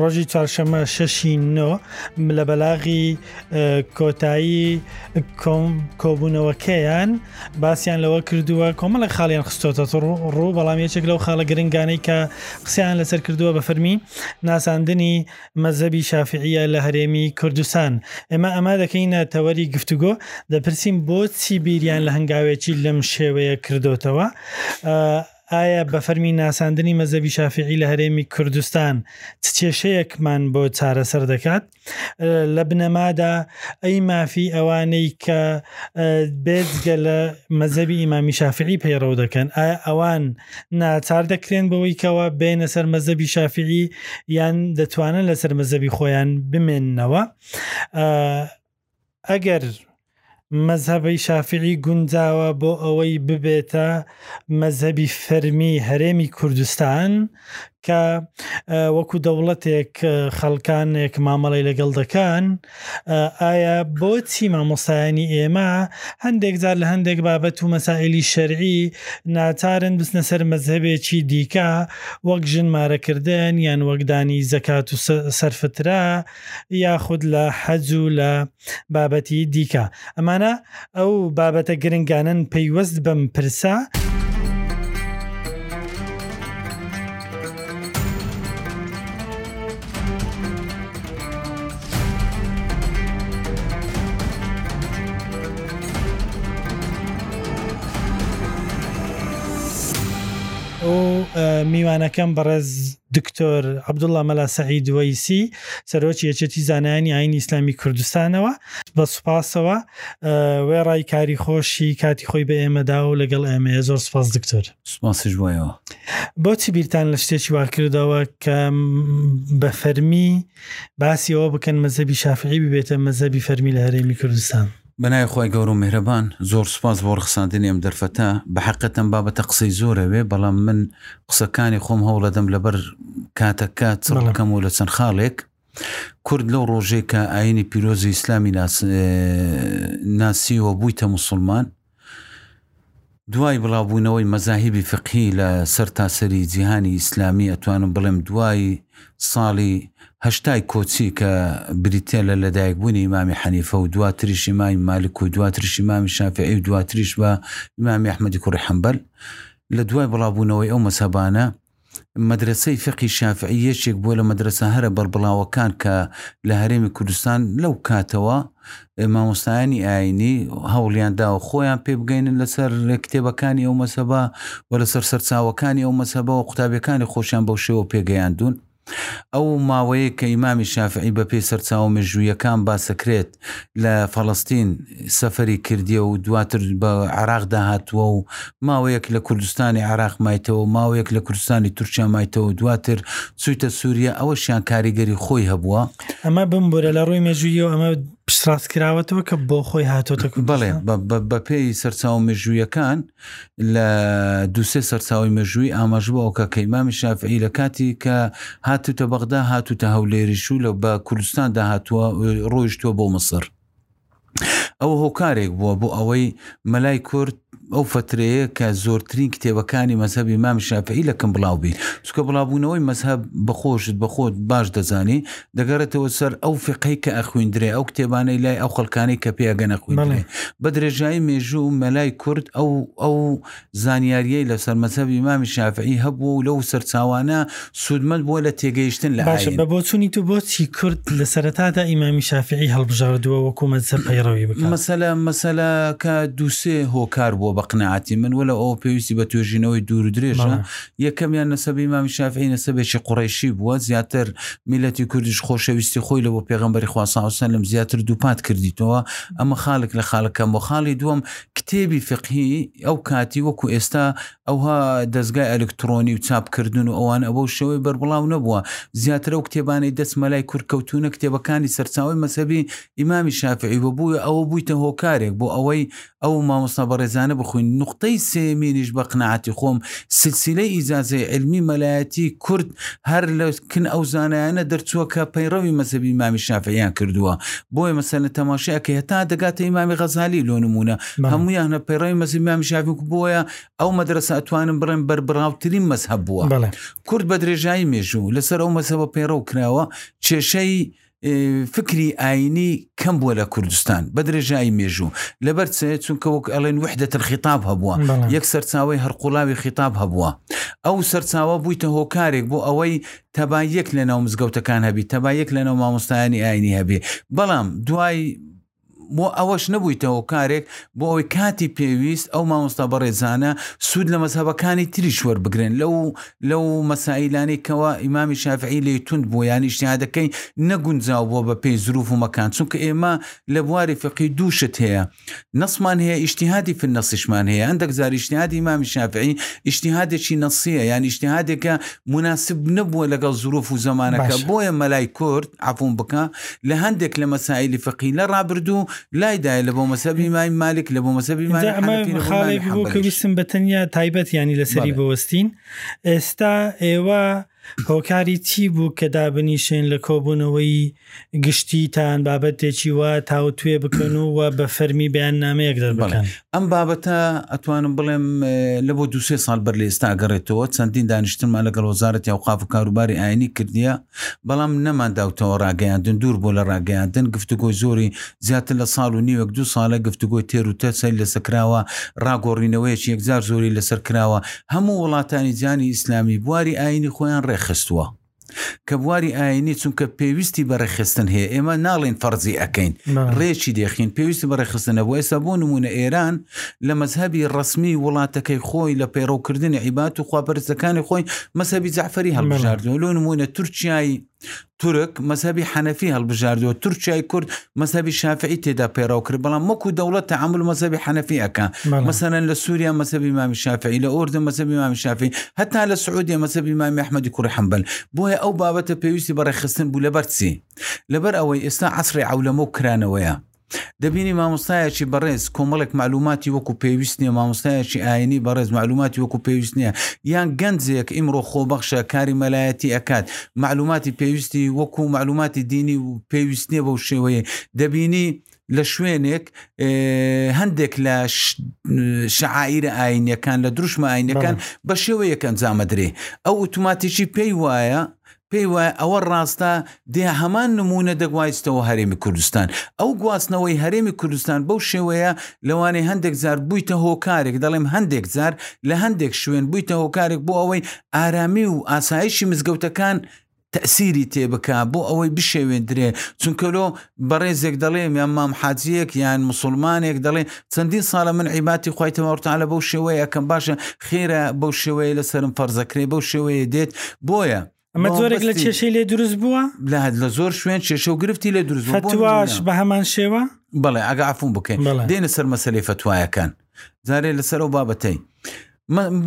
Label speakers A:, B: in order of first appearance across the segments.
A: ڕۆژی چوارشەمە شەشی نۆ لە بەلاغی کۆتایی کۆبوونەوەکەیان باسییان لەوە کردووە کۆمەڵە خاڵیان خستۆتە ڕوو بەڵام یەکێک لەو خاڵە گرنگانەی کە قسەیان لەسەر کردووە بە فەرمی ناساندنی مەزەبی شافعە لە هەرێمی کوردستان ئێمە ئەمە دەکەینە تەوەری گفتوگۆ دەپرسین بۆچی بیریان لە هەنگاوێکی لەم شێوەیە کردوتەوە ئایا بە فەرمی ناساندنی مەزەبی شافیعی لە هەرێمی کوردستان چ کێشەیەکمان بۆ چارەسەر دەکات؟ لە بنەمادا ئەی مافی ئەوانەی کە بێجگە لە مەزەبی ئیمامی شافیعی پەیڕەو دەکەن ئایا ئەوان ناچار دەکرێن بەوەی کەوا بێنە سەر مەزەبی شافیعی یان دەتوانن لەسەر مەزەبی خۆیان بمێننەوە؟ ئەگەر مەزهەبی شافیعی گونجاوە بۆ ئەوەی ببێتە مەزهەبی فەرمی هەرێمی کوردستان کە وەکو دەوڵەتێک خەڵکانێک مامەڵی لەگەڵ دەکەن ئایا بۆچی مامۆستایانی ئێمە هەندێک جار لە هەندێک بابەت و مەسائلی شەرعی ناچارن بچنە سەر مەزهەبێکی دیکە وەک ژن مارەکردن یان وەک دانی زەکات و سەرفترە یاخود لە حەج و لە بابەتی دیکە؟ ئەمانە ئەو بابەتە گرنگانەن پەیوەست بەم پرسە. میوانەکەم بەڕێز دکتۆر عەبدوڵڵا مەلا سەعید وەیسی سەرۆکی یەکێتی زانایانی ئاینی ئیسلامی کوردستانەوە بە سوپاسەوە وێڕای کاری خۆشی کاتی خۆی بە ئێمەدا و لەگەڵ ئێمە زۆر سپاس دکتۆر
B: سپاسش بۆەوە
A: بۆچی بیرتان لە شتێکی واکردەوە کە بە فەرمی باسیەوە بکەن مەزەبی شافعی ببێتە مەزەبی فەرمی لە هەرێمی کوردستان
B: بەناوی خوای گەورە و میهرەبان زۆر سوپاس بۆ ڕخساندنی ئەم دەرفەتە بەحەقت ئەم بابەتە قسەی زۆر ئەوێ بەڵام من قسەکانی خۆم هەوڵەدەم لەبەر کاتەکە چڕ بکەم و لە چەند خاڵێک کورد لەو ڕۆژێک کە ئاینی پیرۆزی ئیسلامی ناسیوە بوویتە مسلمان دوای بڵاوبوونەوەی مەزاهیبی فیقهی لە سەرتاسەری جیهانی ئیسلامی ئەتوانم بڵێم دوای ساڵی هەشتای کۆچی کە بریتیە لە لەدایکبوونی ئیمامی حەنیفە و دواتریش ئیمامی مالک و دواتریش ئیمامی شافعی و دواتریش بە ئیمامی ئەحمەدی کوڕی حەنبەل لە دوای بڵاوبوونەوەی ئەو مەزهەبانە مەدرەسەی فیقهی شافعی یەکێک بووە لە مەدرەسە هەرە بەربڵاوەکان کە لە هەرێمی کوردستان لەو کاتەوە مامۆستایانی ئاینی هەوڵیان داوە خۆیان پێ بگەینن لەسەر کتێبەکانی ئەو مەسەبە و لەسەر سەرچاوەکانی ئەو مەسەبە و قوتابیەکانی خۆشیان بەو شێوە پێگەیاندون ئەو ماوەیە کە ئیمامی شافعی بە پێی سەرچاو مێژوویەکان باسەکرێت لە فەڵەستین سەفەری کردیە و دواتر بە عراقدا هاتووە و ماوەیەک لە کوردستانی عراق مایتەوە ماوەیەک لە کوردستانی تورکیا مایتەوە دواتر چوویتە سووریە ئەوەشیان کاریگەری خۆی هەبووە
A: ئەمە بمبورە لە ڕووی مێژوویەوە ئەمە پشتڕاست کراوەتەوە کە بۆ خۆی هاتۆتە
B: بڵێ بە پێی سەرچاو مێژوویەکان لە دوو سێ سەرچاوەی مێژوویی ئاماژە بۆ ئەوکا کە ئیمامی شافعی لە کاتی کە هاتووتە بەغدا هاتووتە هەولێریش و لە بە کوردستاندا هاتووە ڕۆیشتووە بۆ مسر ئەوە هۆکارێک بووە بۆ ئەوەی مەلای کورد ئەو فترەیە کە زۆرترین کتێبەکانی مەذهبی مام شافعی لەکەم بڵاوبی چکە بڵاوبوونەوەی مەذهب بەخۆشت بەخۆت باش دەزانی دەگەڕێتەوە سەر ئەو فقەی کە ئەخوێندرێ ئەو کتێبانەی لای ئەو خەڵکانەی کە پێگەن ئەخوێندرێ بە درێژایی مێژوو و مەلای کورد ئەو ئەو زانیاریەی لەسەر مەزەبی مامی شافعی هەبوو و لەو سەرچاوانە سوودمەند بووە لە تێگەیشتن لە باشە
A: بە بۆچوونی تو بۆچی کورد لە سەرەتادا ئیمامی شافعی هەڵبژاردووە وەکو مەزەب پەیڕەوی بکە
B: مەسەلە مەسەلە کە دووسێ هۆکار بووە بە قناعەتی من وە لە ئەو پێویستی بە توێژینەوەی دوور درێژە یەکەمیان نەسەبی ئیمامی شافعی نەسەبێکی قوڕەیشی بووە، زیاتر میللەتی کوردیش خۆشەویستی خۆی لە بۆ پێغەمبەری خوا صلی اللە علیه و سلم زیاتر دووپات کردیتەوە، ئەمە خاڵێک لە خاڵە کەم و خاڵی دووەم کتێبی فقهی ئەو کاتی وەکو ئێستا ئەوها دەزگای ئەلکتڕۆنی و چاپ کردن و ئەوان ئەوەو شەوەی بەربڵاو نەبووە، زیاتر ئەو کتێبانەی دەست مەلای کورد کەوتوونە کتێبەکانی سەرچاوەی مەزهەبی ئیمامی شافعی بووە، بۆیە ئەوە بوویتە هۆکارێک بۆ ئەوەی ئەو مامۆستا بەڕێزانە بخوین نقطەی سێمینیش بە قناعەتی خۆم سلسیلەی ئیجازەی علمی مەلایەتی کورد هەر لە کن ئەو زانایانە دەرچووە کە پەیڕەوی مەزەبی مامی شافعیان کردووە بۆیە مەسەلە تەماشای ئەکە هەتا دەگاتە ئیمامی غەزالی لۆ نمونە هەمویان هە پەیڕەوی مەزەبی مامی شافی بۆیە ئەو مەدرسە ئەتوانم بڕێن بەربراوترین مەزهب بووە کورد بە درێژایی مێژوو لەسەر ئەو مەزەبە پەیڕەو کراوە کێشەی فکری ئاینی کەم بووە لە کوردستان بە درێژایی مێژوو لەبەر چێت چونکە وەک ئەلێن وحدەتر خیتاب هەبووە یەک سەرچاوی هەرقوڵاوی خیتاب هەبووە ئەو سەرچاوە بوویتە هۆکارێک بۆ ئەوەی تەبا یەک لە ناو مزگەوتەکان هەبی تەبا یەک لە ناو مامۆستایانی ئاینی هەبێ بەڵام دوای بۆ ئەوەش نەبوویتە هۆکارێک بۆ ئەوەی کاتی پێویست ئەو مامۆستا بەڕێزانە سوود لە مەزهبەکانی تریش وەربگرن لەو لەو مەسائلانەی کەەوە ئیمامی شافعی لی تونند بوو یان نیشتیادەکەی نەگونجاو بۆ بە پێی زروف و مەکان چونکە ئێمە لە بواری فقی دووشت هەیە نەسمان هەیە ئیشتیهادی فی نەسیشمان هەیە هەندێک زار ئیشتیهادی ئیمامی شافعی ئیشتیهادێکی نەسیە یان ئیشتیهادێکە مناسب نەبووە لەگەڵ زروف و زمانەکە بۆیە مەلای کورد عفون بکە لە هەندێک لە مەسائیلی فقهی لە ڕابردوو لای دایە لە بۆ مەسەب ئیمامی مالک لە بۆ مەسەب
A: ئیمامی دا ئەمە حەنەفی لە بۆ ئیمامی خاڵێک بوو کە حەنبەلیش. ویستم بە تەنیا تایبەت ینی لەسەری بەڵێ. بوەستین ئێستا ئێوە هۆکاری چی بوو کە دابنیشێن لە کۆبوونەوەی گشتیتان بابەتێکی وا تاوتوێ بکەن و و بە فەرمی بەیان نامەیەک دەربکەن
B: ئەم بابەتە ئەتوانم بڵێم اه، لە بۆ دوسێ ساڵ بەر لە ئێستا گەڕێتەوە چەندین دانیشتنمان لەگەڵ وەزارەتی ئەوقاف و کاروباری ئاینی کردیە بەڵام نەمانداوتەوە ڕاگەیاندن دوور بووە لە ڕاگەیاندن گفتوگۆی زۆری زیاتر لە ساڵ و نیوێک دوو ساڵە گفتوگۆی تێر و تەسەی لەسەر کراوە ڕاگۆڕینەوەیەکی یەکجار زۆری لەسەر کراوە هەموو وڵاتانی جیهانی ئیسلامی بواری ئاینی خۆیان ڕێکخستووە کە بواری ئاینی چونکە پێویستی بە ڕێکخستن هەیە ئێمە ناڵین فەرزی ئەکەین ڕێکی دێخین پێویستی بە ڕێکخستنە بۆ ئێستا بۆ نمونە ئێران لە مەزهەبی ڕەسمی وڵاتەکەی خۆی لە پەیڕەو کردنی عیبات و خواپەرستەکانی خۆی مەسەبی جعفری هەڵبژاردوە لۆ نمونە تورکیای تورک مەسەبی حەنەفی هەڵبژاردووە تورکیای کورد مەسەبی شافعی تێدا پەیڕەو کرد بەڵام مەکو دەوڵەت تعامل مەسەبی حەنەفیەکە مەسەرەن لە سووریا مەسەبی مامی شافعی لە ئۆردە مەسەبی مامی شافی هەتا لە سعودیە مەسەبی مامی ئەحمەدی کوڕی حەمبەل بۆیە ئەو بابەتە پێویستی بەڕێخستن بوو لەبەرچی لەبەر ئەوەی ئێستا عسری عولەمە و کرانەوەیە دەبینی مامۆستایەکی بەڕێز کۆمەڵێک معلوماتی وەکو پێویست نیە مامۆستایەکی ئاینی بەڕێز معلوماتی وەکو پێویست نیە یان گەنجێک ئیمڕۆ خۆبەخشە کاری مەلایەتی ئەکات معلوماتی پێویستی وەکو معلوماتی دینی و پێویست نیە بەو شێوەیە دەبینی لە شوێنێک هەندێک لە شعائرە ئاینەکان لە دروشمە ئاینەکان بە شێوەیەکەن جامەدرێ ئەو ئوتوماتیکی پێی وایە پێی وایە ئەوە ڕاستە، دێ هەمان نموونە دەگوایستەوە هەرێمی کوردستان. ئەو گواستنەوەی هەرێمی کوردستان بەو شێوەیە لەوانەیە هەندێک جار بوویتە هۆکارێک، دەڵێم هەندێک جار، لە هەندێک شوێن بوویتە هۆکارێک بۆ ئەوەی ئارامی و ئاسایشی مزگەوتەکان تەئسیری تێ بکا، بۆ ئەوەی بشێوێندرێ، چونکە لۆ بەڕێزێک دەڵێم یان مام حاجیەک یان مسلمانێک دەڵێ چەندین ساڵە من عیباتی خی تەواورتالە بەو شێوەیە کەم باشە خێرە بەو شێوەیە لە سرم فەرزەکرێ بەو شێوەیە دێت بۆیە
A: ئەمە زۆرێک لە کێشەی لێ دروست بووە
B: لەهات لە زۆر شوێن کێشە و گرفتی لێ دروست
A: بە هەتواش بە هەمان شێوە
B: بەڵێ ئەگە ئافون بکەین دێنە سەر مەسلەی فتوایەکان جارێ لەسەر ئەو بابەتەی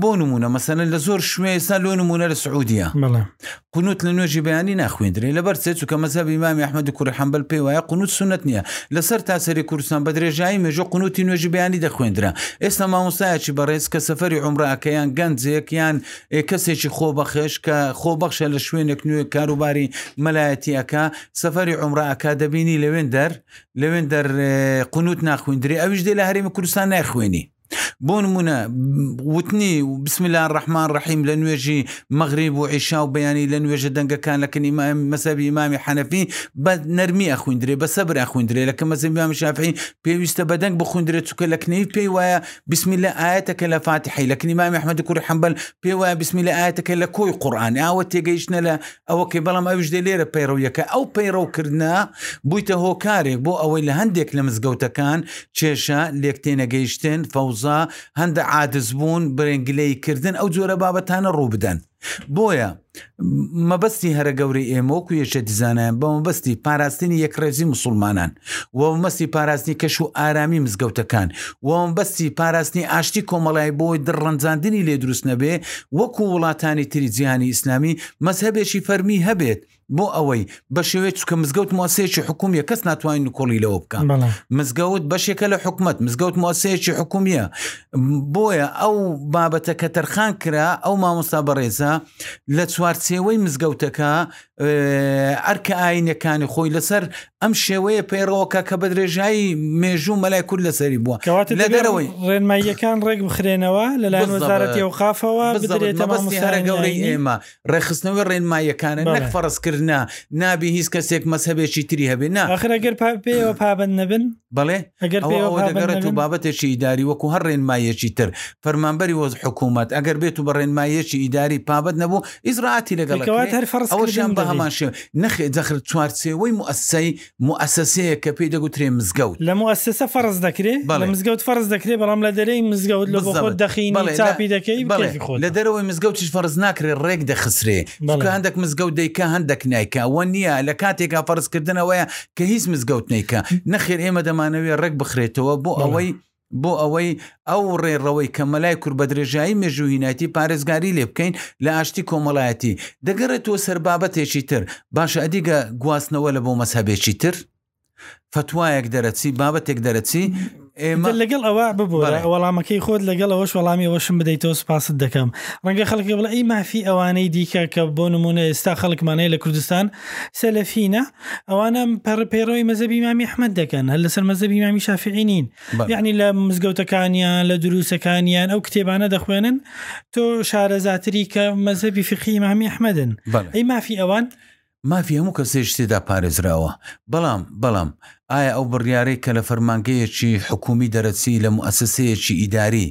B: بۆ نمونە مەسەنە لە زۆر شوێ ئێستا لۆ نمونە لە سعودیە قنوت لە نوێژی بەیانی ناخوێندرێ لەبەر سێ چکە مەزە بیمامی ئەحمد و کوڕی حەمبل پێی وایە قنوت سنت نییە لەسەر تاسەری کوردستان بە درێژایی مێژە قنوتی نوێژی بەیانی دەخوێندرا ئێستا مامۆستایەکی بەڕێز کە سەفری عمراکەیان گەنجێکیان کەسێکی خۆ بەخێش کە خۆ بەخشە لە شوێنێک نوێ کاروباری مەلایەتیەکە سەفری عمراکە دەبینی لەوێن دەر لەوێن دەر قنووت ناخوێندری ئەوش دێ لە هەرێمی کوردستان ناخوێنی بۆ نمونە وتنی بسملان ڕحمان ڕحیم لە نوێژی مەغریب و عیشا و بەیانی لە نوێژە دەنگەکان لە کنی مەسەبی مامی حەنەفی بە نەرمی ئەخوندرێ بە سەبر ئەخوندرێ لە کە مەزەبی مامی شافعی پێویستە بەدەنگ بخوندرێت چکە لە کنەی پێی وایە بسم لە ئاەتەکە لە فاتحی لە کنی مامی حمەد کوری حەمبەل پێ وایە بسم لە ئاەتەکە لە کۆی قورآان ئاوە تێگەیشتە لە ئەوەکەی بەڵام ئەوش دێ لێرە پەیڕەویەکە ئەو پەیڕەوکردە بوویتە هۆکارێک بۆ ئەوەی لە هەندێک لە مزگەوتەکان کێشە لێک تێنەگەیشتن فەوزا هەندە عادز بوون برنگلەی کردن ئەو جۆرە بابەتانە ڕوو بدەن بۆیە مەبەستی هەرە گەورەی ئێمەوەکو یەشە دیزانیان بە مەبەستی پاراستنی یەکڕێزی مسلمانان و مەستی پاراستنی کەش و ئارامی مزگەوتەکان و بەستی پاراستنی ئاشتی کۆمەڵای بۆی دڕەنجاندنی لێ دروست نەبێ وەکو وڵاتانی تری جیهانی ئیسلامی مەزهەبێکی فەرمی هەبێت بۆ ئەوەی بە شێوێ چکە مزگەوت ماسێکی حکومیە کەس ناتوانین نکۆڵی لەوە بکەن مزگەوت بەشێکە لە حکومت مزگەوت ماسەیەکی حکومیە بۆیە ئەو بابەتە کە تەرخان کرا ئەو مامۆستا بەڕێزە لە چوارچێوەی مزگەوتەکە ئەرکە ئاینەکانی خۆی لەسەر ئەم شێوەیە پەیڕەوەکە کە بەدرێژایی مێژوو مەلای کورد لەسەری بووە کەواتە
A: لە دەرەوەی ڕێنماییەکان ڕێک بخرێنەوە لەلایەن وەزارەتی و قافەوە
B: گەورەی ئێمە ڕێخستنەوەی ڕێنماییەکانە نەک فەرزکردە نابی هیچ کەسێک مەسهبێکی تری هەبێ نا
A: ئەخرەگەر پێوە پابند نەبن
B: بڵێ ئەگەر دەگەڕێت و بابەتێکی ئیداری وەکو هەر ڕێنمایەکی تر فەرمانبەری وەز حکوومەت ئەگەر بێت و بە ڕێنمایەکی ئیداری پابەت نەبوو ئیزرعاتی لەگەڵ کەوات
A: هەر فەرز ئەوەشیان
B: بە هەمان شێ نەخێ جەخر چوارچێوەی موەسەی موەسەسەیە کە پێی دەگوترێ مزگەوت
A: لە موەسەسە فەرز دەکرێ بەڵێ مزگەوت فەرز دەکرێ بەڵام لە دەرەی مزگەوت لە بۆ دەخینی چاپی دەکەی بەڵێ
B: لە دەرەوەی مزگەوتیش فەرز ناکرێ ڕێک دەخسرێ چونکە هەندێک مزگەوت دەیکا هەندێک نایکا وە نییە لە کاتێکا فەرزکردنەوەیە کە هیچ مزگەوت نیکە نەخێر ئێمە دەمانەوێ ڕێک بخرێتەوە بۆ ئەوەی بۆ ئەوەی ئەو ڕێڕەوەی کە مەلای کورد بە درێژایی مێژووهینایەتی پارێزگاری لێ بکەین لە ئاشتی کۆمەڵایەتی، دەگەڕێتەوە سەر بابەتێکی تر، باشە ئەدیگە گواستنەوە لە بۆ مەزهەبێکی تر؟ فەتوایەک دەرەچی، بابەتێک دەرەچی،
A: ئێمە لەگەڵ ئەوە ببوورە وەڵامەکەی خۆت لەگەڵ ئەوەش وەڵامی ئەوەشم بدەیتەوە سوپاست دەکەم ڕەنگە خەڵکی بڵێ ئەی مافی ئەوانەی دیکە کە بۆ نمونە ئێستا خەڵکمانەیە لە کوردستان سەلەفینە ئەوانە پەڕ پەیڕەوی مەزەبی مامی احمد دەکەن هەر لەسەر مەزەبی مامی شافعی نین بەڵێ. یعنی لە مزگەوتەکانیان لە دروسەکانیان ئەو کتێبانە دەخوێنن تۆ شارەزاتری کە مەزەبی فقی مامی احمدن بەڵێ. ئەی مافی ئەوان
B: مافی هەموو کەسێش تێدا پارێزراوە بەڵام بەڵام ئایا ئەو بڕیارەی کە لە فەرمانگەیەکی حکوومی دەرەچی لە موئەسەسەیەکی ئیداری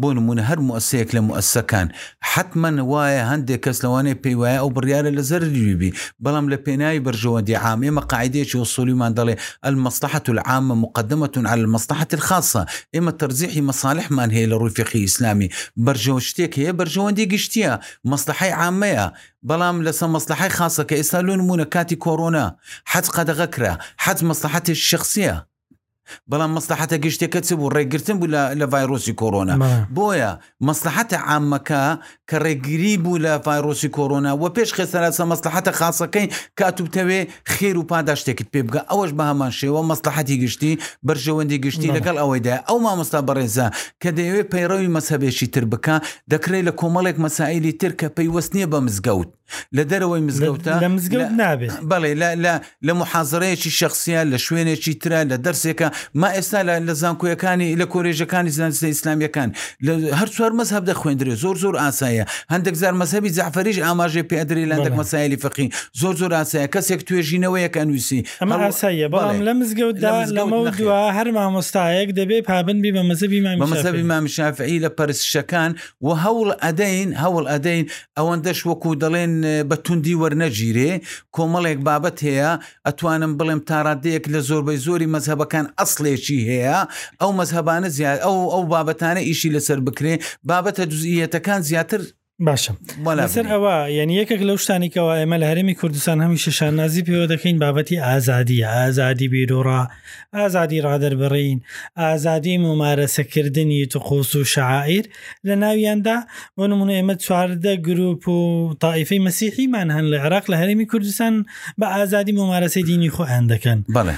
B: بۆ نموونە هەر موئەسسەیەک لە موئەسسەکان حەتمەن وایە هەندێک کەس لەوانەیە پێی وایە ئەو بڕیارە لە زەرری ببی بەڵام لە پێناوی بەرژەوەندی عام ئێمە قاعیدەیەکی ئوسوڵیمان دەڵێ المصلحە العامە مقدمە علی المصلحە الخاصە ئێمە تەرجیحی مەصالحمان هەیە لە ڕووی فیقهی ئیسلامی بەرژەوە شتێک هەیە بەرژەوەندی گشتییە مەصلحەی عامەیە بەڵام لەسە مەصلحەی خاصە کە ئێستا لۆ نموونە کاتی کۆرۆنا حەج قەدەغە کرا حەج مەصلحەتێکی شەخسییە بەڵام مەسلحەتە گشتەکە چ بوو ڕێگرتن بوو لە ڤایرۆسی کۆرۆنا بۆیە مەسلحەتە عامەکە کە ڕێگری بوو لە ڤایرۆسی کۆرۆنا و پێش خێسەراسە مەسلحەتە خاصەکەی کاتوبتەوێ خێر و پاداشتێکت پێ بگە ئەوەش بە هەمان شێوە مەسلحەتی گشتی بەرژەوەندی گشتی لەگەڵ ئەوەیدا ئەو مامۆستا بەڕێزە کە دەیەوێت پەیڕەوی مەسهبێکی تر بکە دەکرێت لە کۆمەڵێک مەسائلی تر کە پەیوەست نییە بە مزگەوت لە دەرەوەی مزگەوتە
A: لە مزگەوت نابێت
B: بەڵێ لە محازڕەیەکی شخصیە لە شوێنێکی ترە لە دەرسێکە ما ئێستا لە زانکۆیەکانی لە کۆلێژەکانی زانستە ئیسلامیەکان لە هەر چوار مەزهب دە خوێندرێ زۆر زۆر ئاسایە هەندێک زار مەزهبی زەعفریش ئاماژێ پێدرێ لە هەندێک مەسایلی فقی زۆر زۆر ئاسایە کەسێک توێژینەوەیەک ئەنووسی
A: ئەمە ئاساییە بەڵام لە مزگەوتدا لەمە دوا هەر مامۆستایەک دەبێ پابن بی بە مەزەبی
B: مامەزەبی مامشافعی لە پەرسشەکان و هەوڵ ئەدەین هەوڵ ئەدەین ئەوەندەش وەکو دەڵێن بە توندی وەرنەگیرێ کۆمەڵێک بابەت هەیە ئەتوانم بڵێم تاڕادەیەک لە زۆربەی زۆری مەذهبەکان ئەسلێکی هەیە ئەو مەذهبانە زیاد ئەو ئەو بابەتانە ئیشی لەسەر بکرێ بابەتە دزیەتەکان زیاتر
A: باشە لەسەر ئەوە یعنی یەکێک لەو شتانێکەوە ئێمە لە هەرمی کوردستان هەمی شەشان نازی پێوە دەکەین بابەتی ئازادی ئازادی بیرۆڕا ئازادی ڕادەربڕین ئازادی ممارەسەکردنی تقۆس و شاعیر لە ناویاندا بۆ نمونە ئێمە چواردە گروپ و تاائیفەی مەسیحیمان هەن لە عێراق لە هەرمی کوردستان بە ئازادی ممارەسی دینی خۆیان دەکەن
B: بەڵێ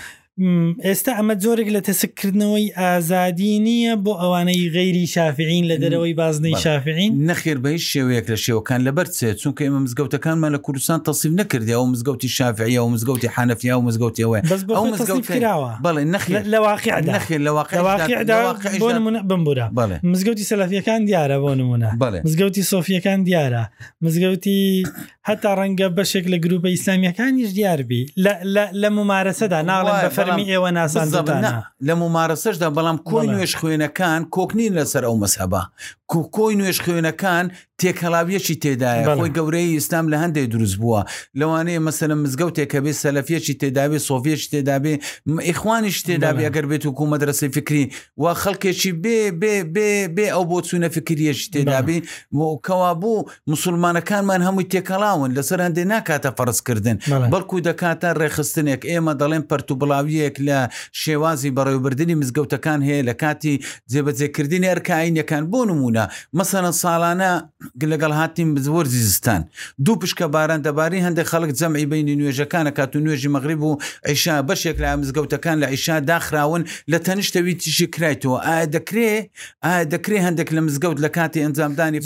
A: ئێستا ئەمە جۆرێک لە تەسککردنەوەی ئازادی نییە بۆ ئەوانەی غەیری شافعین لە دەرەوەی بازنەی شافعین
B: نەخێر بە هیچ شێوەیەک لە شێوەکان لەبەر چێ چونکە ئێمە مزگەوتەکانمان لە کوردستان تەسیف نەکردی ئەو مزگەوتی شافعە و مزگەوتی حەنەفیا و مزگەوتیەوەی
A: ئەو مزگەوتراوە
B: بەڵێ نەخێر
A: لە واقعدا
B: نەخێر لە
A: واقعدا لە واقعدا لە واقعیشدا- بۆ نمونە بمبورە بەڵێ مزگەوتی سەلەفیەکان دیارە بۆ نمونە بەڵێ مزگەوتی سۆفیەکان دیارە مزگەوتی هەتا ڕەنگە بەشێک لە گروپە ئیسلامیەکانیش دیاربی لە- لە- لە ممارەسەدا ناڵێن وایە، بە فەرمی بەڵام ئێوە بالضبط، ناساندتانە نا،
B: لە ممارەسەشدا بەڵام کۆی بەڵێ. نوێش خوێنەکان کۆکنین لەسەر ئەو مەسەبە کۆی نوێش خوێنەکان تێکەڵاویەکی تێدایە خۆی گەورەی ئیسلام لە هەندێک دروست بووە لەوانەیە مەسەلە مزگەوتێکە بێ سەلفیەکی تێداوێ سۆڤێش تێدابێ ئیخوانیش تێدابێ ئەگەر بێت و کومەت ڕسی فکری و خەڵکێکی بێ بێ بێ بێ ئەو بۆ چوونە فکریەش تێدابێ کەوا بوو مسلمانەکانمان هەمووی تێکەڵاون لەسەر هەندێک ناکاتە فەرزکردن بەڵکو دەکاتە ڕێخستنێک ئێمە دەڵێن پەرتو بڵاویەک لە شێوازی بەڕێوبردننی مزگەوتەکان هەیە لە کاتی جێبەجێکردنی ئەرکە ئاینیەکان بۆ نموونە مەسەرەن ساڵانە لەگەڵ هاتیم بزوەرزی زستان دوو پشکە باران دەباری هەندێک خەڵک جەمعی بینی نوێژەکانە کات و نوێژی مەغریب و عیشا بەشێک لە ئامزگەوتەکان لە عیشا داخراون لە تەنیشتەوی تیشی کرایتەوە ئا دەکرێ ئا دەکرێ هەندێک لە مزگەوت لە کاتی ئەنجامدانی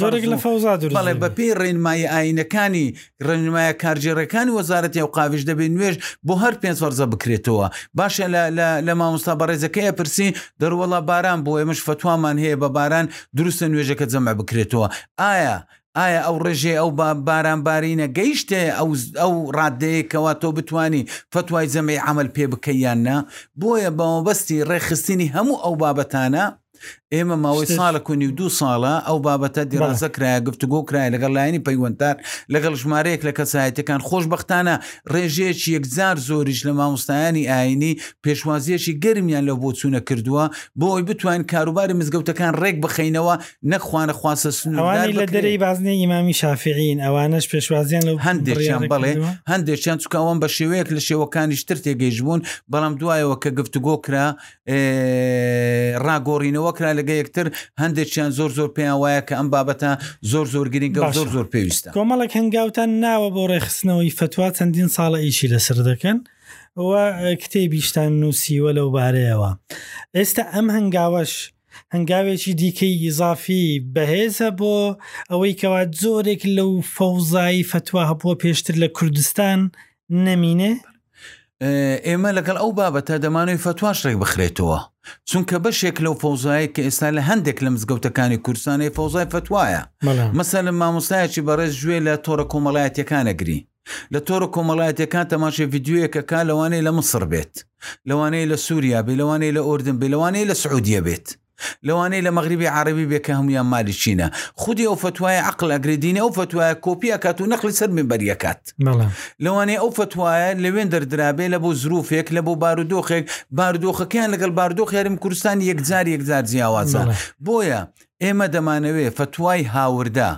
B: بەڵێ بەپی ڕێنمایی ئاینەکانی ڕێنمایە کارگێڕەکانی وەزارەتی ئەوقافیش دەبێت نوێژ بۆ هەر پێنج فەرزە بکرێتەوە باشە لە مامۆستا بەڕێزەکەی ئەپرسی دەروەڵا باران بۆ ئێمەش فتوامان هەیە بە باران دروستە نوێژەکە جەمع بکرێتەوە ئایا ئایا ئەو ڕێژێ ئەو بارانبارینە گەیشتێ ئەو ڕادەیە کەوا تۆ بتانی فتوای جەمعی عمل پێ بکەیان نا بۆیە بەمەبەستی ڕێخستنی هەموو ئەو بابەتانە ئێمە ماوەی ساڵە کۆنی و دوو ساڵە ئەو بابەتە دیڕازە کرایە گفتوگۆ کرای لەگەڵ لایەنی پەیوەندار لەگەڵ ژمارەیەک لە کەسایەتەکان خۆشببختانە ڕێژەیەکی یەکجار زۆریش لە مامۆستایانی ئاینی پێشوازیەکی گەرمیان لە بۆچوونە کردووە بۆ ئەوی بتوان کاروباری مزگەوتەکان ڕێک بخینەوە نەخواانە خواسە
A: سنووانی لە دەری بازنی ئیمامی شافعین ئەوانش پێشوازیان لە
B: هەندێکیان بڵێ هەندێکیان چکەوەم بە شێوەیەک لە شێوەکانیشتر تێگەیش بوون بەڵام دوایەوە کە گفتوگۆ کرا ڕاگۆڕینەوە کرا لەگە یەکتر هەندێکیان زۆر زۆر پێیان وایە کە ئەم بابەتە زۆر زۆر گرنگە زۆر زۆر پێویستە
A: کۆمەڵک هەنگاوتان ناوە بۆ ڕێخستنەوەی فتووا چەندین ساڵە ئیشی لەسەر دەکەن و کتێبیشتان نووسیوە لەو بارەیەوە ئێستا ئەم هەنگاوەش هەنگاوێکی دیکەی ئیزافی بەهێزە بۆ ئەوەی کەوا زۆرێک لەو فەوزایی فتووا هەبووە پێشتر لە کوردستان نەمینێ؟
B: ئێمە لەگەڵ ئەو بابەتە دەمانەوەی فەتواش ڕێک بخرێتەوە چونکە بەشێک لەو فەوزایە کە ئێستا لە هەندێک لە مزگەوتەکانی کورسانەی فەوزای فەتوایە مەسەر مامۆستایەکی بەڕێز گوێ لە تۆڕە کۆمەڵایەتەکانەگری لە تۆڕە کۆمەڵایەتەکان تەماشێ یددیوەکە کا لەوانەیە لە مسڕ بێت لەوانەیە لە سووریا بێ لەوانەیە لە ئۆردن بێ لەوانەیە لە سعودیە بێت لەوانەیە لە مەغریبی عەڕەبی بێ کە هەموویان مالیکینە خودی ئەو فتوایە عقل ئەگرێ دینی ئەو فتوایە کۆپی ئەکات و نەقلی سەر منبەری
A: ئەکات بەڵێ
B: لەوانەیە ئەو فتوایە لەوێن دەردرابێ لە بۆ زروفێک لە بۆ بارودۆخێک بارودۆخەکەیان لەگەڵ بارودۆخ یاریم کوردستان یەکجار یەکجار جیاوازە
A: بەڵێ.
B: بۆیە ئێمە دەمانەوێ فتوای هاوردا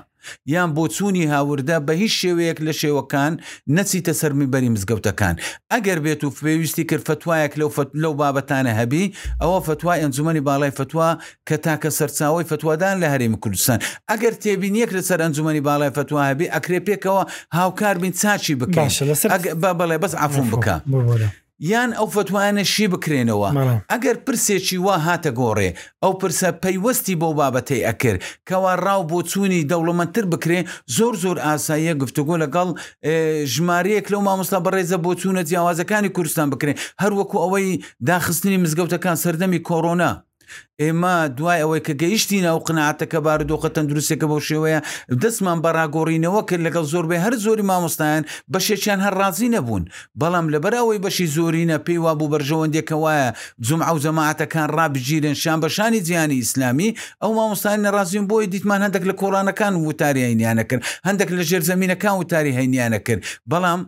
B: یان بۆچوونی هاوردە بە هیچ شێوەیەک لە شێوەکان نەچیتە سەر میبەری مزگەوتەکان ئەگەر بێت و پێویستی کرد فتوایەک لەو لەو بابەتانە هەبی ئەوە فتوای ئەنجومەنی باڵای فتوا کە تاکە سەرچاوەی فتوادان لە هەرێمی کوردستان ئەگەر تێبینیەک لەسەر ئەنجومەنی باڵای فتوا هەبی ئەکرێ پێکەوە هاوکار بین چاچی بکەین
A: باشە لەسەر
B: بەڵێ بەس عفوم بکە یان ئەو فتوایانە شی بکرێنەوە
A: بەڵێ.
B: ئەگەر پرسێکی وا هاتە گۆڕێ ئەو پرسە پەیوەستی بەو بابەتەی ئەکرد کەوا ڕاو بۆچوونی دەوڵەمەندتر بکرێ زۆر زۆر ئاساییە گفتوگۆ لەگەڵ ژمارەیەک لەو مامۆستا بەڕێزە بۆچوونە جیاوازەکانی کوردستان بکرێ هەروەکو ئەوەی داخستنی مزگەوتەکان سەردەمی کۆڕۆنا ئێمە دوای ئەوەی کە گەیشتینە ئەو قناعاتە کە بارودۆخە تەندروستێکە بەو شێوەیە دەستمان بە ڕاگۆڕینەوە کرد لەگەڵ زۆربەی هەر زۆری مامۆستایان بەشێکیان هەر ڕازی نەبوون بەڵام لەبەر ئەوەی بەشی زۆرینە پێی وابوو بەرژەوەندێکە وایە جمعە و جەماعەتەکان ڕابگیرێن شان بە شانی جیهانی ئیسلامی ئەو مامۆستایان نەڕازیون بۆی دیتمان هەندێک لە کۆڵانەکان وتاری هەینیانە کرد هەندێک لە ژێرزەمینەکان وتاری هەینیانە کرد بەڵام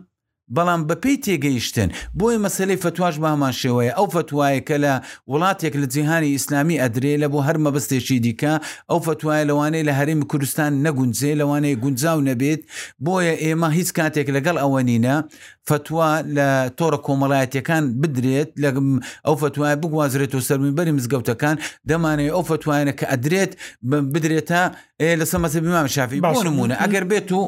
B: بەڵام بەپێی تێگەیشتن بۆی مەسەلەی فەتواش بە هەمان شێوەیە ئەو فەتوایە کە لە وڵاتێک لە جیهانی ئیسلامی ئەدرێ لە بۆ هەر مەبەستێکی دیکە ئەو فەتوایە لەوانەیە لە هەرێمی کوردستان نەگونجێ لەوانەیە گونجاو نەبێت بۆیە ئێمە هیچ کاتێک لەگەڵ ئەوە نینە فەتوا لە تۆڕە کۆمەڵایەتیەکان بدرێت لە ئەو فەتوایە بگوازرێت و سەرمینبەری مزگەوتەکان دەمانەیە ئەو فەتوایانە کە ئەدرێت بدرێتە لەسە مەسەبیمان شافی بۆ نمونە ئەگەر بێت و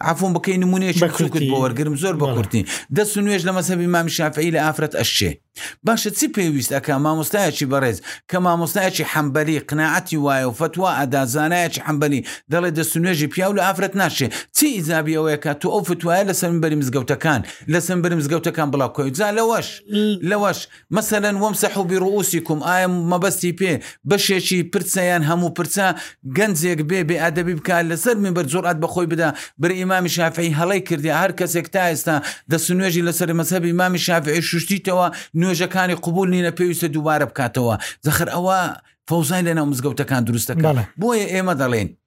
B: عفوم بکەی
A: نمونەیەکی
B: بچووکت بۆ وەرگرم زۆر بە کورتی دەست و نوێژ لە مەسەبی مامی شافعی لە ئافرەت ئەشێ باشە چی پێویست ئەکە مامۆستایەکی بەڕێز کە مامۆستایەکی حەمبەلی قناعەتی وایە و فتووا ئەدا زانایەکی حەمبەلی دەڵێ دەست و نوێژی پیاو لە ئافرەت ناشێ چی ئیزابی ئەوەیەکە تو ئەو فتوایە لە سەرمبەری مزگەوتەکان لە سمبەری مزگەوتەکان بڵاو کوێ جا لەوەش لەوەش مەسەلەن وەمسەحو بیڕوئوسیکوم ئایا مەبەستی پێ بەشێکی پرچە یان هەموو پرچە گەنجێک بێ بێ ئەدەبی بکا لەسەر مینبەر جوڕئەت بەخۆی بدا برێ ئیمامی شافعی هەڵەی کردیە هەر کەسێک تا ئێستا دەست نوێژی لەسەر مەزهەبی ئیمامی شافعی شوشتیتەوە نوێژەکانی قبول نینە پێویستە دووبارە بکاتەوە زەخر ئەوە فەوزای لەناو مزگەوتەکان دروست
A: دەکا
B: بۆیە ئێمە
A: دەڵێین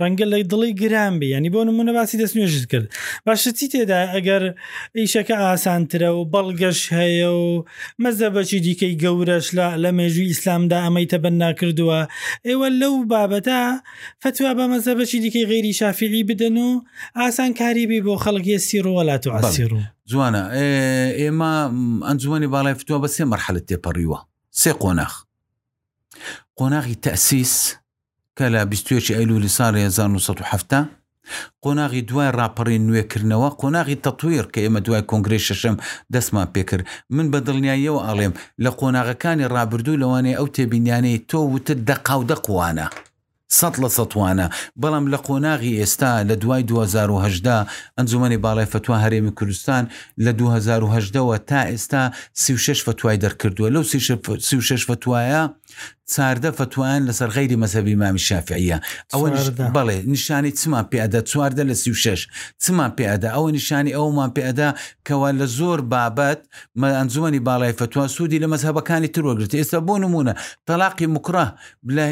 A: ڕەنگە لەی دڵی گران بێ ینی بۆ نمونە باسی دەست نوێژت کرد باشە چی تێدا ئەگەر ئیشەکە ئاسانترە و بەڵگەش هەیە و مەزە بەچی دیکەی گەورەش لە لە مێژووی ئیسلامدا ئەمەی تەبەن ناکردووە ئێوە لەو بابەتە فتووا بە مەزە بەچی دیکەی غێری شافعی بدەن و ئاسان کاری بی بۆ خەڵک یەسی ڕوەلا تو عسیڕ و
B: جوانە ئێمە ئەنجومی باڵای فتووە بە سێ مەرحلت تێپەڕیوە سێ قۆناخ قۆناغی تەسیس کە لە بیست و یەک ئەیلوولی ساڵی هەزار و نۆ سەد و حەفتا قۆناغی دوای ڕاپەڕین نوێکردنەوە، قۆناغی تەتویر کە ئێمە دوای کۆنگرەی شەشەم دەستمان پێکرد، من بە دڵنیاییەوە ئەڵێم لە قۆناغەکانی ڕابردوو لەوانەیە ئەو تێبینیانەی تۆ وتت دەقاودەق وانە، سەد لە سەد وانە، بەڵام لە قۆناغی ئێستا لە دوای دوو هەزار و هەژدە، ئەنجومەنی باڵای فەتوا هەرێمی کوردستان لە دوو هەزار و هەژدە وە تا ئێستا سی و شەش فەتوای دەرکردووە، لەو سی و شەش فەتوایە، چاردە فتوایان لەسەر غیری مەزهبی مامی شافعیە ئەوە بەڵێ نیشانی چمان پێدا چواردە لە سی و شش چمان پێدا ئەوە نیشانی ئەومان پێدا کەوا لە زۆر بابەت مە ئەنجومی باڵای فتووا سوودی لە مەزهبەکانی تر وەگرت ئێستا بۆ نمونە تەلاقی مکڕە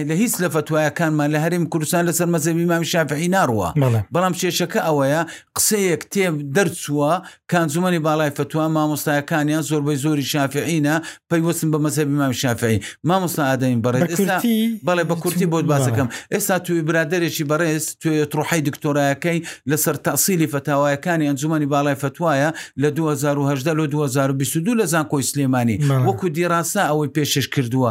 B: لە هیچ لە فتوایەکانمان لە هەریم کوردستان لەسەر مەزەبی مامی شافعی ناڕوە بەڵام شێشەکە ئەوەیە قسەیەک تێ دەرچووە کانجومەنی باڵای فتوا مامۆستایەکانیان زۆربەی زۆری شافعینە پەیوەستن بە مەزەبی مامی شافعی مامۆستا ئادەمی بەڕێز
A: بە
B: ئێستا
A: کورتی
B: بەڵێ بە کورتی بۆت بەڵێ. باسەکەم ئێستا توی برادێکی بەڕێز توێ تڕحی دکتۆرایەکەی لەسەر تەسیلی فەتاوایەکانی ئەنجومەنی باڵای فتوایە لە 2018 لۆ 2022 لە زانکۆی سلێمانی
A: بەڵێ.
B: وەکو دیراسە ئەوەی پێشکەش کردووە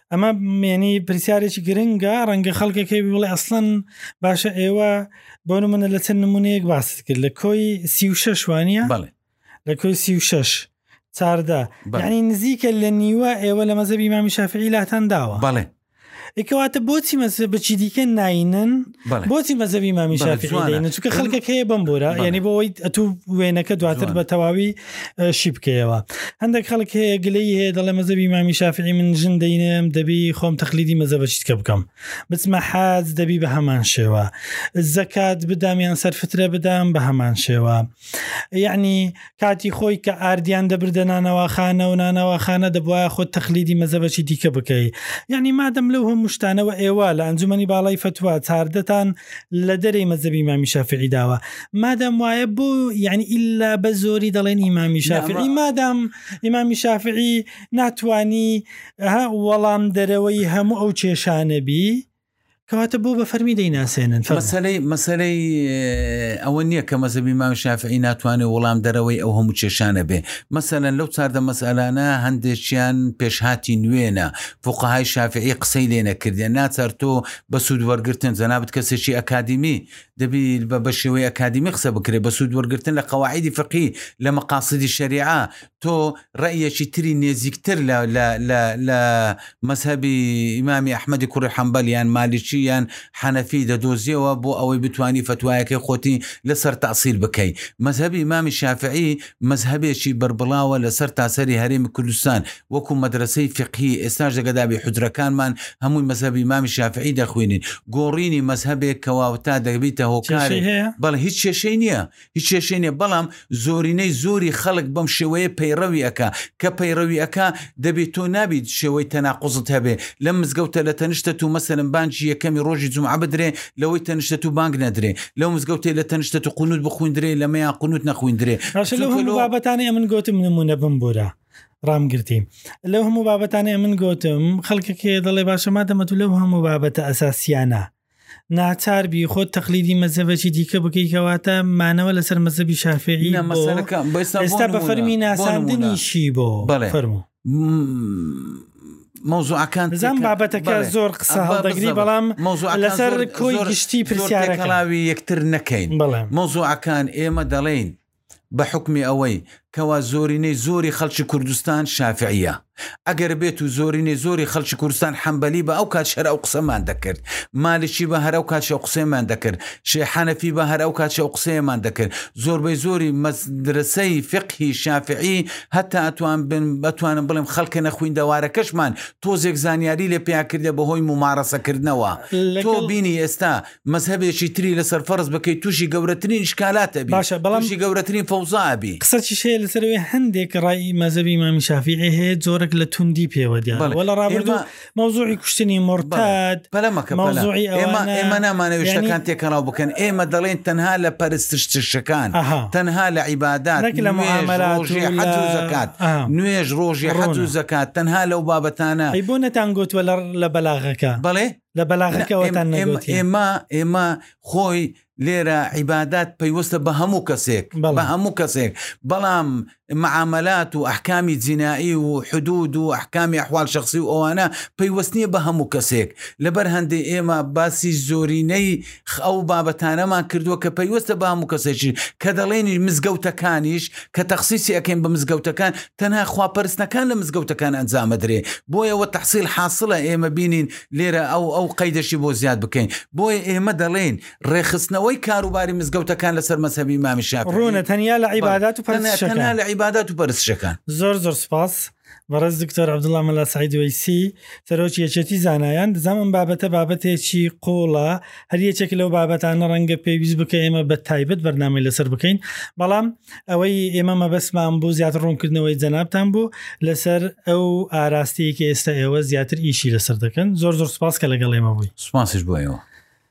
A: ئەمە مێنی پرسیارێکی گرنگە ڕەنگە خەڵکەکەی بڵێ ئەسڵەن باشە ئێوە بۆ منە لە چەند نمونەیەک باست کرد لە کۆی سی و
B: شش وانە
A: لە کۆی سی و
B: شش
A: چاردا بەنی نزیکە لە نیوە ئێوە لە مەزەبی مامی شافعی لاتان داوە
B: بەڵێ
A: ئیکەواتە بۆچی مەسە بچی دیکە
B: ناینن
A: بۆچی مەزەبی مامی شافیکە خەکەک هەیە بم بۆرە ینی بۆەوەی ئەتو وێنەکە دواتر بە تەواوی شی بکەیەوە هەندێک خەڵک هەیە گلەی هەیە دەڵێ مەزەبی مامی شافعی من ژن دەینێم دەبی خۆم تەخلیدی مەزە بەچیت کە بکەم بچمە حاز دەبی بە هەمان شێوە زەکات بدامیان سەرفترە بدام بە هەمان شێوە یەعنی کاتی خۆی کە ئاردیان دەبردە نانەواخانە و نانەواخانە دەبوایە خۆت تەقلیدی مەزەبەکی دیکە بکەی یەعنی مادەم لەو هەموو شتانەوە ئێوە لە ئەنجومەنی باڵای فەتوا چاردتان لە دەرەی مەزەبی ئیمامی شافیعی داوە مادام وایە بۆ یەعنی ئیلا بە زۆری دەڵێن ئیمامی
B: شافیعی
A: مادام ئیمامی شافعی ناتوانی ها وەڵام دەرەوەی هەموو ئەو کێشانەبی کەواتە بۆ بە فەرمی دەیناسێنن فەرموو.
B: مەسەلەی مەسەلەی ئەوە نییە کە مەزەبی مام شافعی ناتوانێت وەڵام دەرەوەی ئەو هەموو کێشانە بێ مەسەلەن لەو چاردە مەسەلانە هەندێکیان پێشهاتی نوێنە فوقهای شافعی قسەی لێ نەکردێن ناچار تۆ بە سوود وەرگتن جەنابەت کەسێکی ئەکادیمی دەبی بە بە شێوەی ئەکادیمی قسە بکرێت بە سوود وەرگتن لە قەواعدی فقی لە مەقاصدی شەریعە تۆ ڕەئیەکی تری نێزیکتر لە لە لە لە مەزهەبی ئیمامی ئەحمەدی کوڕی حەمبەل یان مالیکی یان حەنەفی دەدۆزیەوە بۆ ئەوەی بتانی فەتوایەکەی خۆتی لەسەر تەعسیل بکەی مەزهەبی ئیمامی شافعی مەزهەبێکی بەربڵاوە لە سەر تاسەری هەرێمی کوردستان وەکو مەدرسەی فقهی ئێستاش لە گەدابی حجرەکانمان هەمووی مەزهەبی ئیمامی شافعی دەخوینین گۆڕینی مەزهەبێک کەواوتا دەبیتە
A: هۆکارێک
B: بەڵ هیچ کێشەی نییە هیچ کێشەی نیە بەڵام زۆرینەی زۆری خەڵک بەم شێوەیە پەیڕەوی ئەکا کە پەیڕەوی ئەکا دەبی تۆ نابیت شێوەی تەناقوزت هەبێ لەم مزگەوتە لە تەنشتە تو مەسەلەن بانگی یەکەمی ڕۆژی جومعە بدرێ لەوەی تەنشتە تو بانگ نەدرێ لەو مزگەوتەی لە تەنشتە تو قونوت بخویندرێ لەمەیان قونوت نەخویندرێ
A: باشە لەو هەموو بابەتانەی ئەمن گوتم نمونە بمبورە ڕامگرتی لەو هەموو بابەتانەی ئەمن گوتم خەڵکەکەیە دەڵێ باشە مادەمە تو لەو هەموو بابەتە ئەساسیانە ناچار بی خۆت تەقلیدی مەزەبەکی دیکە بکەی کەواتە مانەوە لەسەر مەزەبی شافعی
B: نە
A: بۆ
B: مەسەلەکە بۆ ئێستا بۆ
A: ئێستا بە
B: نمونە-
A: فەرمی
B: بۆ نمونە.
A: ناساندنیشی بۆ
B: بەڵێ.
A: فەرموو
B: مۆزوعەکان
A: بزان تێکە- بابەتەکە بەڵێ. زۆر قسە بە- هەڵدەگری بزەوە. بەڵام مۆزوعەکان لەسەر زۆر- کۆی زۆر- گشتی
B: زۆر پرسیارەکە تێکەڵاوی یەکتر نەکەین بەڵێ مۆزوعەکان ئێمە دەڵێین بە حوکمی ئەوەی کەوا زۆرینەی زۆری خەڵکی کوردستان شافعیە ئەگەر بێت و زۆرینەی زۆری خەڵکی کوردستان حەمبەلی بە ئەو کات شەر ئەو قسەمان دەکرد مالکی بە هەر ئەو کاتشە و قسەیمان دەکرد شێ حەنەفی بە هەر ئەو کاتشە و قسەیەمان دەکرد زۆربەی زۆری مەدرسەی فقهی شافعی هەتا ئەتوان بن بەتوانم بڵێم خەڵکە نەخویندەوارەکەشمان تۆزێک زانیاری لێ پێیا کردە بەهۆی ممارەسەکردنەوە تۆ بینی ئێستا مەزهەبێکی تری لەسەر فەرز بکەیت تووشی گەورەترین ئشکالات ئەبی
A: باشە بەڵام تووشی
B: گەورەترین فەوزا ئەبی
A: قسەی شەیە لەسەرەوەی هەندێک ڕای مەزەبی مامی شافیعێ هەیە جۆرەك لە توندی پێوە دیان بەڵێ. وەڵە ڕابردوو ئێمە- مەوزوعی کوشتنی مۆرتاد
B: پەلەمەکە مەوزوعی ئێمە ئەوانە- ئێمە نامانەوێت یعنی- شتەکان تێکەڵاو بکەن ئێمە دەڵێن تەنها لە پەرستشتشەکان ئەها. تەنها لە عیبادات نەک
A: لە
B: معاملات و ڕۆژی لە- حەج و زەکات ئەها. نوێژ ڕۆژی حەج و ڕۆنە. زەکات تەنها لەو بابەتانە ئەی
A: بۆ نەتان گوتوە لە لە بەلاغەکە
B: بەڵێ
A: لە بەلاغەکەوەتان نەگوتی
B: ئێمە ئێمە خۆی لێرە عیبادات پەیوەستە بە هەموو کەسێک بە هەموو کەسێک بەڵام معاملات و ئەحکامی جینایی و حدود و ئەحکامی ئەحوال شخصی و ئەوانە پەیوەستنیە بە هەموو کەسێک لەبەر هەندێک ئێمە باسی زۆرینەی ئەو بابەتانەمان کردووە کە پەیوەستە بە هەموو کەسێکی کە دەڵێنی مزگەوتەکانیش کە تەخصیسی ئەەکەین بە مزگەوتەکان تەنها خواپەرستەکان لە مزگەوتەکان ئەنجامەدرێ بۆیەوە تەحسیل حاصلە ئێمە بینین لێرە ئەو ئەو قەیدەشی بۆ زیاد بکەین بۆیە ئێمە دەڵێین ڕێخستنەوەی کاروباری مزگەوتەکان لەسەر مەسەبی مامیشا
A: ڕوونە تەنیا لە عیبادات و
B: پەنە لە عیبادات و پەرسشەکان
A: زۆر زۆر سپاس. بەڕێز دکتۆر عەبدوڵڵا مەلا سەعید وەیسی سەرۆکی یەکێتی زانایان دەزانم ئەم بابەتە بابەتێکی قوڵە هەر یەکێک لەو بابەتانە ڕەنگە پێویست بکە ئێمە بە تایبەت بەرنامەی لەسەر بکەین بەڵام ئەوەی ئێمە مەبەستمان بوو زیاتر ڕوونکردنەوەی جەنابتان بوو لەسەر ئەو ئاراستەیەکی ئێستا ئێوە زیاتر ئیشی لەسەر دەکەن زۆر زۆر سپاس کە لەگەڵ ئێمە بووی
B: سپاسیش بۆ
A: ئێوە